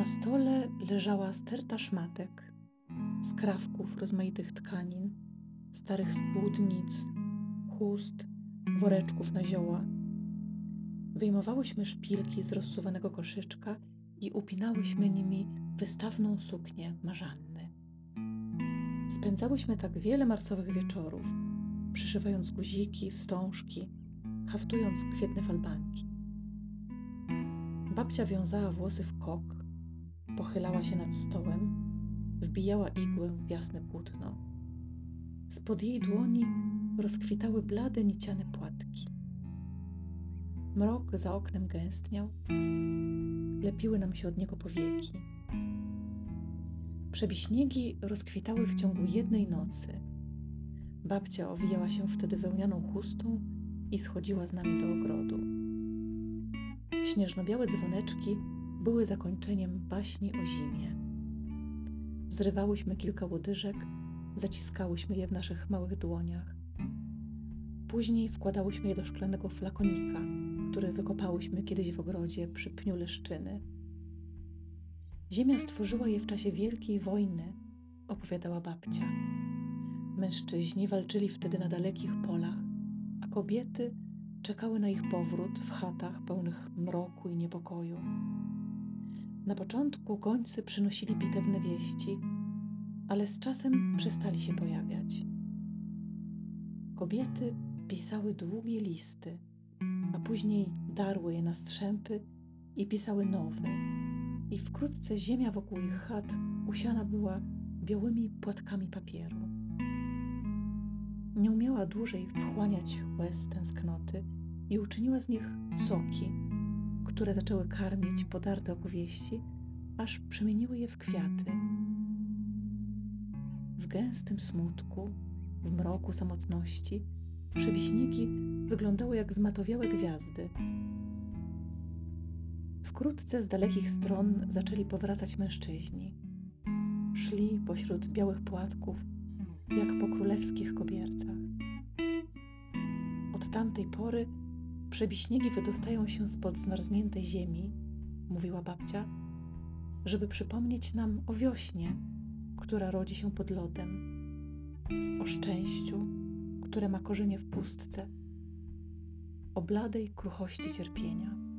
Na stole leżała sterta szmatek, skrawków rozmaitych tkanin, starych spódnic, chust, woreczków na zioła. Wyjmowałyśmy szpilki z rozsuwanego koszyczka i upinałyśmy nimi wystawną suknię marzanny. Spędzałyśmy tak wiele marcowych wieczorów, przyszywając guziki, wstążki, haftując kwietne falbanki. Babcia wiązała włosy w kok, pochylała się nad stołem, wbijała igłę w jasne płótno. Spod jej dłoni rozkwitały blade niciane płatki. Mrok za oknem gęstniał, lepiły nam się od niego powieki. Przebiśniegi rozkwitały w ciągu jednej nocy. Babcia owijała się wtedy wełnianą chustą i schodziła z nami do ogrodu. Śnieżno-białe dzwoneczki były zakończeniem baśni o zimie. Zrywałyśmy kilka łodyżek, zaciskałyśmy je w naszych małych dłoniach. Później wkładałyśmy je do szklanego flakonika, który wykopałyśmy kiedyś w ogrodzie przy pniu leszczyny. Ziemia stworzyła je w czasie Wielkiej Wojny, opowiadała babcia. Mężczyźni walczyli wtedy na dalekich polach, a kobiety czekały na ich powrót w chatach pełnych mroku i niepokoju. Na początku gońcy przynosili bitewne wieści, ale z czasem przestali się pojawiać. Kobiety pisały długie listy, a później darły je na strzępy i pisały nowe. I wkrótce ziemia wokół ich chat usiana była białymi płatkami papieru. Nie umiała dłużej wchłaniać łez tęsknoty i uczyniła z nich soki, które zaczęły karmić podarte opowieści, aż przemieniły je w kwiaty. W gęstym smutku, w mroku samotności, przebiśniki wyglądały jak zmatowiałe gwiazdy. Wkrótce z dalekich stron zaczęli powracać mężczyźni. Szli pośród białych płatków, jak po królewskich kobiercach. Od tamtej pory przebiśniegi wydostają się spod zmarzniętej ziemi, mówiła babcia, żeby przypomnieć nam o wiośnie, która rodzi się pod lodem, o szczęściu, które ma korzenie w pustce, o bladej kruchości cierpienia.